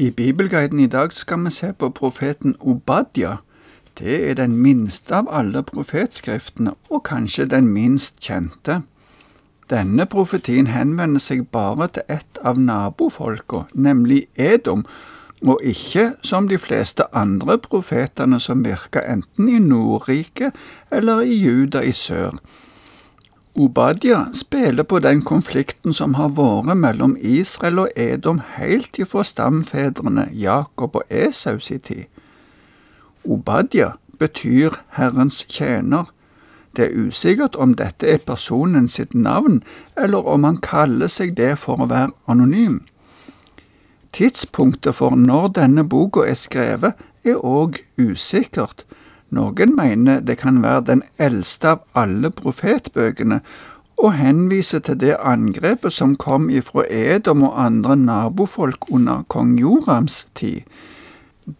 I Bibelguiden i dag skal vi se på profeten Obadja. Det er den minste av alle profetskriftene, og kanskje den minst kjente. Denne profetien henvender seg bare til ett av nabofolka, nemlig Edom, og ikke som de fleste andre profetene som virka enten i Nordriket eller i Juda i sør. Obadia spiller på den konflikten som har vært mellom Israel og Edom helt ifra stamfedrene Jakob og Esau si tid. Obadia betyr Herrens tjener. Det er usikkert om dette er personen sitt navn, eller om han kaller seg det for å være anonym. Tidspunktet for når denne boka er skrevet, er òg usikkert. Noen mener det kan være den eldste av alle profetbøkene, og henviser til det angrepet som kom ifra Edom og andre nabofolk under kong Jorams tid.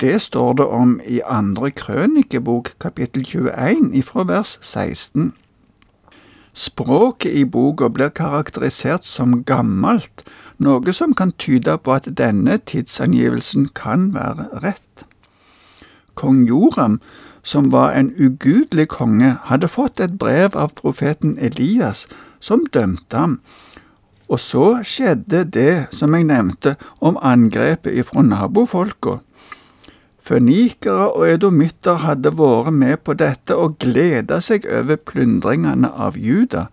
Det står det om i andre krønikebok kapittel 21 ifra vers 16. Språket i boka blir karakterisert som gammelt, noe som kan tyde på at denne tidsangivelsen kan være rett. Kong Joram, som var en ugudelig konge, hadde fått et brev av profeten Elias, som dømte ham, og så skjedde det som jeg nevnte om angrepet ifra nabofolka. Fønikere og edomitter hadde vært med på dette og gleda seg over plyndringene av Juda.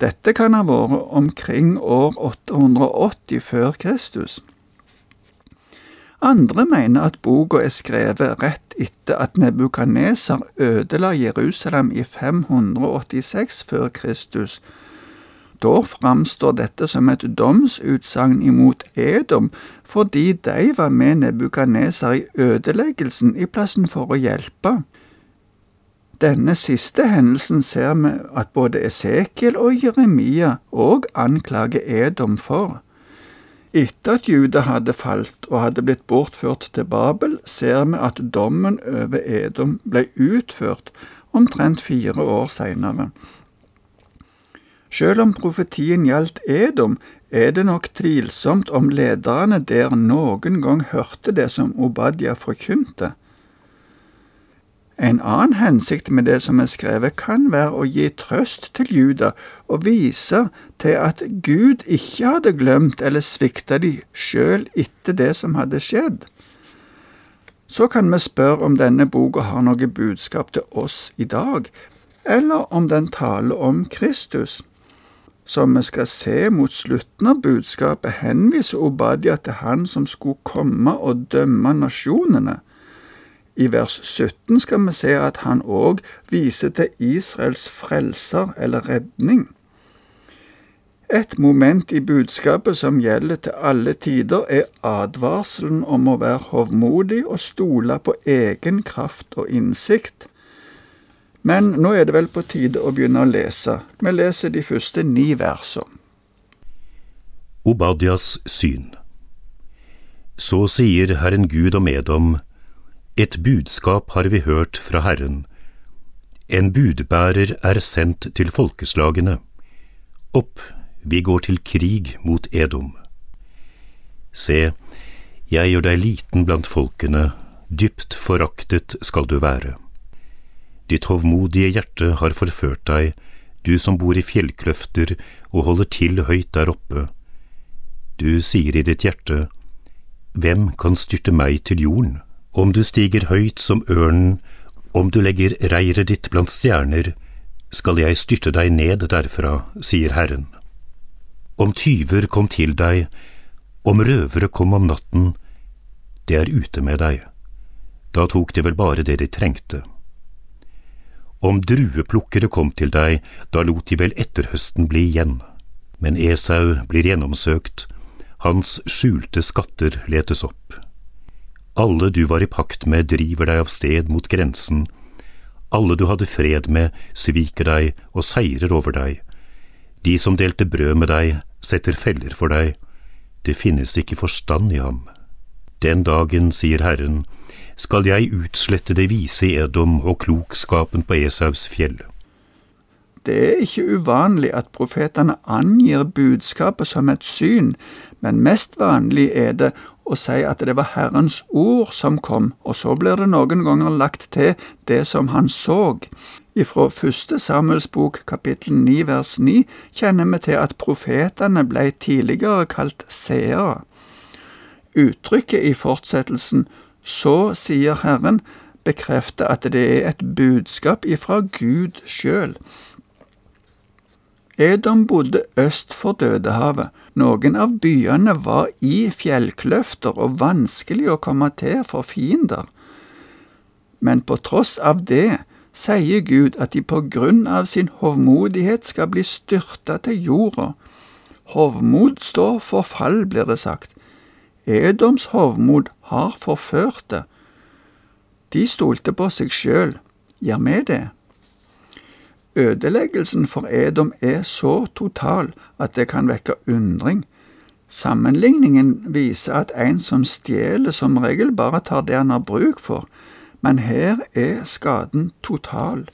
Dette kan ha vært omkring år 880 før Kristus. Andre mener at boka er skrevet rett etter at Nebukaneser ødela Jerusalem i 586 før Kristus, da framstår dette som et domsutsagn imot Edom, fordi de var med Nebukaneser i ødeleggelsen i plassen for å hjelpe. Denne siste hendelsen ser vi at både Esekiel og Jeremia òg anklager Edom for. Etter at Juda hadde falt og hadde blitt bortført til Babel, ser vi at dommen over Edom ble utført omtrent fire år seinere. Selv om profetien gjaldt Edom, er det nok tvilsomt om lederne der noen gang hørte det som Obadiah forkynte. En annen hensikt med det som er skrevet, kan være å gi trøst til Juda og vise til at Gud ikke hadde glemt eller svikta de sjøl etter det som hadde skjedd. Så kan vi spørre om denne boka har noe budskap til oss i dag, eller om den taler om Kristus som vi skal se mot slutten av budskapet, henviser Obadia til han som skulle komme og dømme nasjonene. I vers 17 skal vi se at han òg viser til Israels frelser eller redning. Et moment i budskapet som gjelder til alle tider, er advarselen om å være hovmodig og stole på egen kraft og innsikt, men nå er det vel på tide å begynne å lese. Vi leser de første ni versene. Obadias syn Så sier Herren Gud om Edom, et budskap har vi hørt fra Herren. En budbærer er sendt til folkeslagene. Opp, vi går til krig mot Edom. Se, jeg gjør deg liten blant folkene, dypt foraktet skal du være. Ditt hovmodige hjerte har forført deg, du som bor i fjellkløfter og holder til høyt der oppe. Du sier i ditt hjerte, Hvem kan styrte meg til jorden? Om du stiger høyt som ørnen, om du legger reiret ditt blant stjerner, skal jeg styrte deg ned derfra, sier Herren. Om tyver kom til deg, om røvere kom om natten, det er ute med deg, da tok de vel bare det de trengte. Om drueplukkere kom til deg, da lot de vel etterhøsten bli igjen. Men Esau blir gjennomsøkt, hans skjulte skatter letes opp. Alle du var i pakt med, driver deg av sted mot grensen. Alle du hadde fred med, sviker deg og seirer over deg. De som delte brød med deg, setter feller for deg. Det finnes ikke forstand i ham. Den dagen, sier Herren, skal jeg utslette det vise i Edom og klokskapen på Esaus fjell. Det er ikke uvanlig at profetene angir budskapet som et syn, men mest vanlig er det og si at det var Herrens ord som kom, og så blir det noen ganger lagt til det som han så. Ifra første Samuels bok kapittel 9 vers 9 kjenner vi til at profetene ble tidligere kalt seere. Uttrykket i fortsettelsen Så sier Herren bekrefter at det er et budskap ifra Gud sjøl. Edom bodde øst for Dødehavet. Noen av byene var i fjellkløfter og vanskelig å komme til for fiender. Men på tross av det sier Gud at de på grunn av sin hovmodighet skal bli styrta til jorda. Hovmod står for fall, blir det sagt. Edoms hovmod har forført det. De stolte på seg sjøl. Gjør vi det? Ødeleggelsen for Edom er så total at det kan vekke undring. Sammenligningen viser at en som stjeler, som regel bare tar det han har bruk for, men her er skaden total.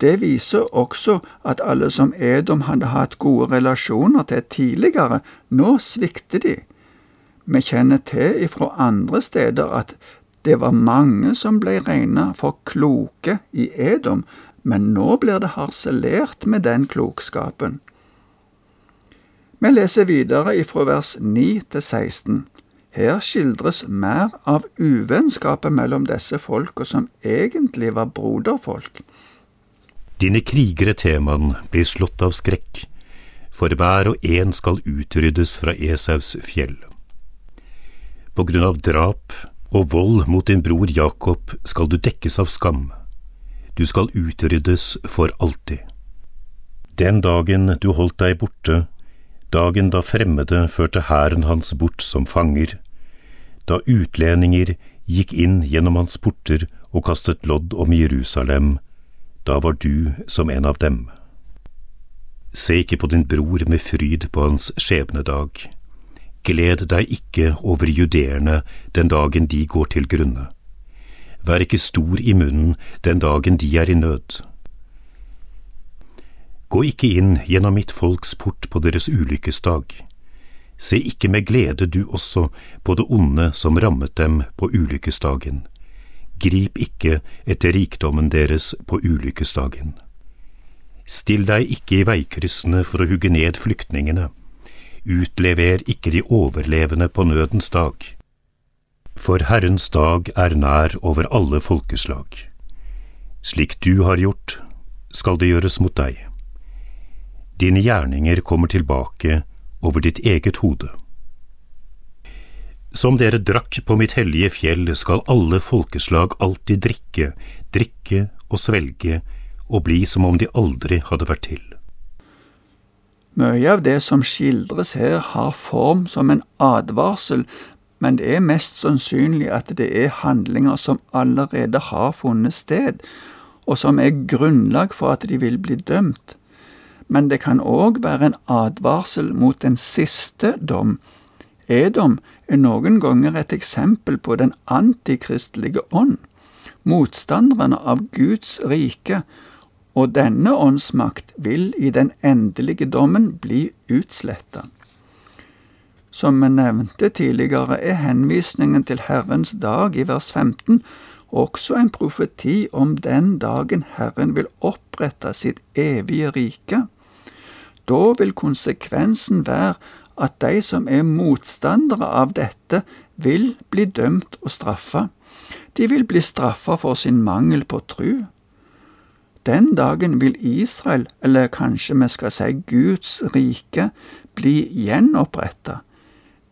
Det viser også at alle som Edom hadde hatt gode relasjoner til tidligere, nå svikter de. Vi kjenner til ifra andre steder at det var mange som ble regna for kloke i Edom, men nå blir det harselert med den klokskapen. Vi leser videre ifra vers 9 til 16. Her skildres mer av uvennskapet mellom disse folka som egentlig var broderfolk. Dine krigere, Teman, blir slått av skrekk, for hver og en skal utryddes fra Esaus fjell. På grunn av drap og vold mot din bror Jakob skal du dekkes av skam du skal utryddes for alltid. Den dagen du holdt deg borte, dagen da fremmede førte hæren hans bort som fanger, da utlendinger gikk inn gjennom hans porter og kastet lodd om Jerusalem, da var du som en av dem. Se ikke på din bror med fryd på hans skjebnedag. Gled deg ikke over judeerne den dagen de går til grunne. Vær ikke stor i munnen den dagen de er i nød. Gå ikke inn gjennom mitt folks port på deres ulykkesdag. Se ikke med glede du også på det onde som rammet dem på ulykkesdagen. Grip ikke etter rikdommen deres på ulykkesdagen. Still deg ikke i veikryssene for å hugge ned flyktningene. Utlever ikke de overlevende på nødens dag for Herrens dag er nær over alle folkeslag. Slik du har gjort, skal det gjøres mot deg. Dine gjerninger kommer tilbake over ditt eget hode. Som dere drakk på mitt hellige fjell, skal alle folkeslag alltid drikke, drikke og svelge og bli som om de aldri hadde vært til. Mye av det som skildres her, har form som en advarsel men det er mest sannsynlig at det er handlinger som allerede har funnet sted, og som er grunnlag for at de vil bli dømt. Men det kan òg være en advarsel mot den siste dom. Edom er noen ganger et eksempel på den antikristelige ånd, motstanderne av Guds rike, og denne åndsmakt vil i den endelige dommen bli utsletta. Som vi nevnte tidligere, er henvisningen til Herrens dag i vers 15 også en profeti om den dagen Herren vil opprette sitt evige rike. Da vil konsekvensen være at de som er motstandere av dette, vil bli dømt og straffa. De vil bli straffa for sin mangel på tru. Den dagen vil Israel, eller kanskje vi skal si Guds rike, bli gjenoppretta.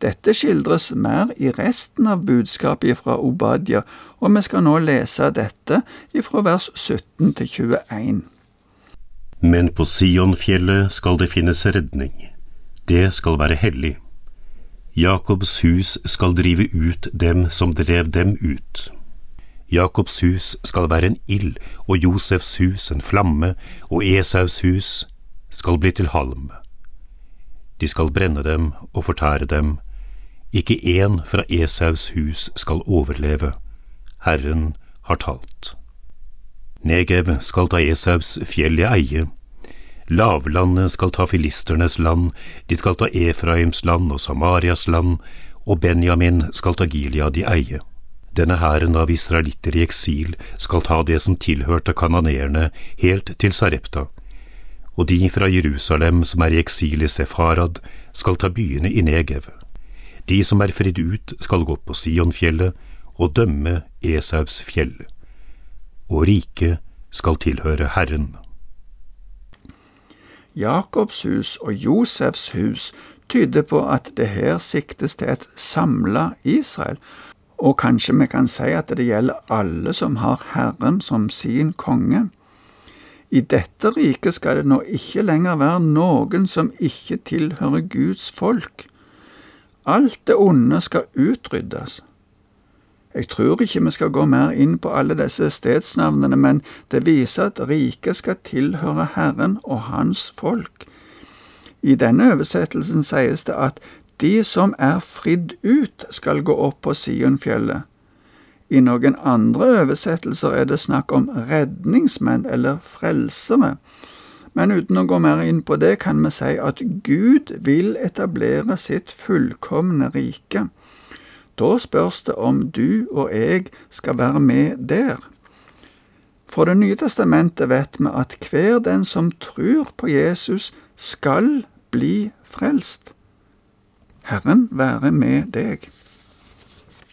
Dette skildres mer i resten av budskapet fra Obadia, og vi skal nå lese dette fra vers 17 til 21. Men på Sionfjellet skal det finnes redning. Det skal være hellig. Jakobs hus skal drive ut dem som drev dem ut. Jakobs hus skal være en ild, og Josefs hus en flamme, og Esaus hus skal bli til halm. De skal brenne dem og fortære dem, ikke én fra Esaus hus skal overleve. Herren har talt. Negev skal ta Esaus fjell i eie. Lavlandet skal ta filisternes land, de skal ta Efraims land og Samarias land, og Benjamin skal ta Gilead i eie. Denne hæren av israelitter i eksil skal ta det som tilhørte kananeerne helt til Sarepta, og de fra Jerusalem som er i eksil i Sefarad, skal ta byene i Negev. De som er fridd ut, skal gå på Sionfjellet og dømme Esaus fjell, og riket skal tilhøre Herren. Jakobs hus og Josefs hus tyder på at det her siktes til et samla Israel, og kanskje vi kan si at det gjelder alle som har Herren som sin konge. I dette riket skal det nå ikke lenger være noen som ikke tilhører Guds folk. Alt det onde skal utryddes. Jeg tror ikke vi skal gå mer inn på alle disse stedsnavnene, men det viser at riket skal tilhøre Herren og Hans folk. I denne oversettelsen sies det at de som er fridd ut, skal gå opp på Sionfjellet. I noen andre oversettelser er det snakk om redningsmenn eller frelsere, men uten å gå mer inn på det kan vi si at Gud vil etablere sitt fullkomne rike. Da spørs det om du og jeg skal være med der. Fra Det nye testamentet vet vi at hver den som tror på Jesus, skal bli frelst. Herren være med deg.